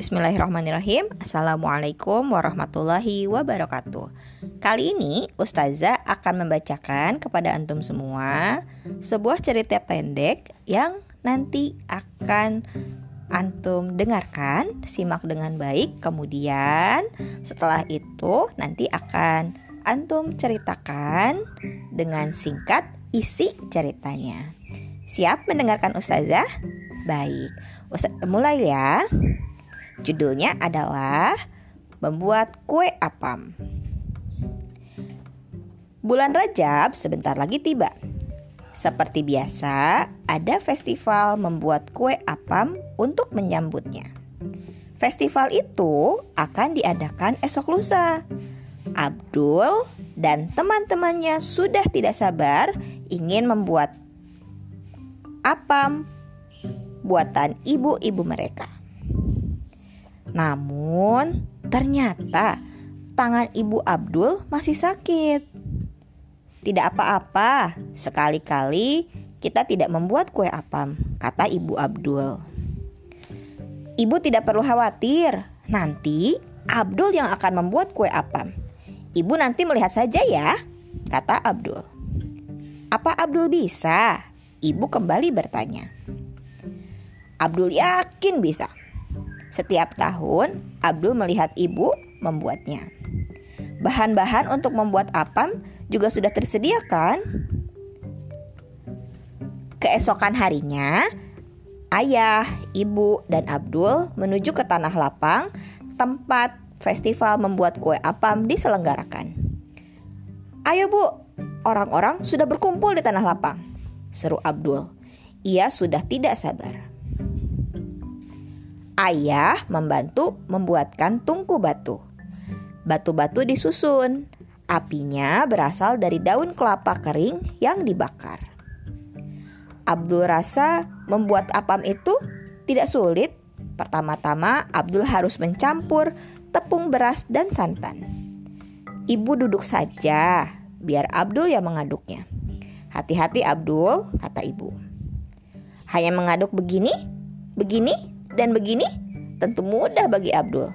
Bismillahirrahmanirrahim. Assalamualaikum warahmatullahi wabarakatuh. Kali ini Ustazah akan membacakan kepada antum semua Sebuah cerita pendek yang nanti akan antum dengarkan Simak dengan baik. Kemudian setelah itu nanti akan antum ceritakan dengan singkat isi ceritanya. Siap mendengarkan Ustazah? Baik, Ustazah mulai ya Judulnya adalah Membuat Kue Apam. Bulan Rajab sebentar lagi tiba. Seperti biasa, ada festival membuat kue apam untuk menyambutnya. Festival itu akan diadakan esok lusa. Abdul dan teman-temannya sudah tidak sabar ingin membuat apam buatan ibu-ibu mereka. Namun, ternyata tangan Ibu Abdul masih sakit. Tidak apa-apa, sekali-kali kita tidak membuat kue apam, kata Ibu Abdul. Ibu tidak perlu khawatir, nanti Abdul yang akan membuat kue apam. Ibu nanti melihat saja ya, kata Abdul. Apa Abdul bisa? Ibu kembali bertanya. Abdul yakin bisa. Setiap tahun, Abdul melihat ibu membuatnya. Bahan-bahan untuk membuat apam juga sudah tersedia kan? Keesokan harinya, ayah, ibu, dan Abdul menuju ke tanah lapang tempat festival membuat kue apam diselenggarakan. Ayo bu, orang-orang sudah berkumpul di tanah lapang, seru Abdul. Ia sudah tidak sabar. Ayah membantu membuatkan tungku batu. Batu-batu disusun. Apinya berasal dari daun kelapa kering yang dibakar. Abdul rasa membuat apam itu tidak sulit. Pertama-tama Abdul harus mencampur tepung beras dan santan. Ibu duduk saja, biar Abdul yang mengaduknya. Hati-hati Abdul, kata ibu. Hanya mengaduk begini, begini, dan begini tentu mudah bagi Abdul.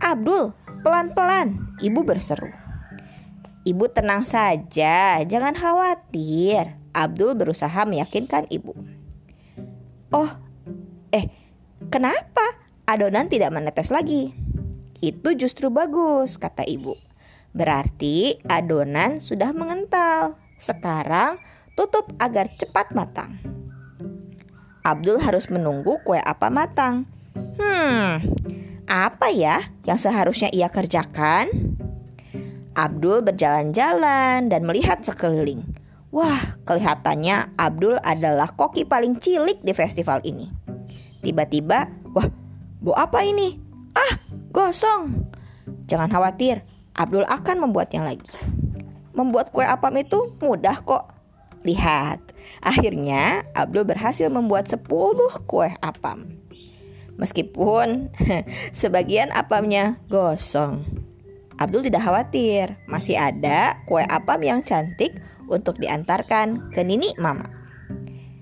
Abdul, pelan-pelan, ibu berseru. Ibu tenang saja, jangan khawatir. Abdul berusaha meyakinkan ibu. Oh, eh, kenapa adonan tidak menetes lagi? Itu justru bagus, kata ibu. Berarti adonan sudah mengental. Sekarang tutup agar cepat matang. Abdul harus menunggu kue apa matang. Hmm, apa ya yang seharusnya ia kerjakan? Abdul berjalan-jalan dan melihat sekeliling. Wah, kelihatannya Abdul adalah koki paling cilik di festival ini. Tiba-tiba, wah, bu apa ini? Ah, gosong. Jangan khawatir, Abdul akan membuatnya lagi. Membuat kue apam itu mudah kok. Lihat, akhirnya Abdul berhasil membuat 10 kue apam. Meskipun sebagian apamnya gosong. Abdul tidak khawatir, masih ada kue apam yang cantik untuk diantarkan ke Nini Mama.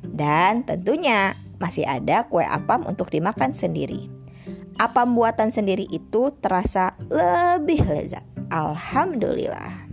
Dan tentunya masih ada kue apam untuk dimakan sendiri. Apam buatan sendiri itu terasa lebih lezat. Alhamdulillah.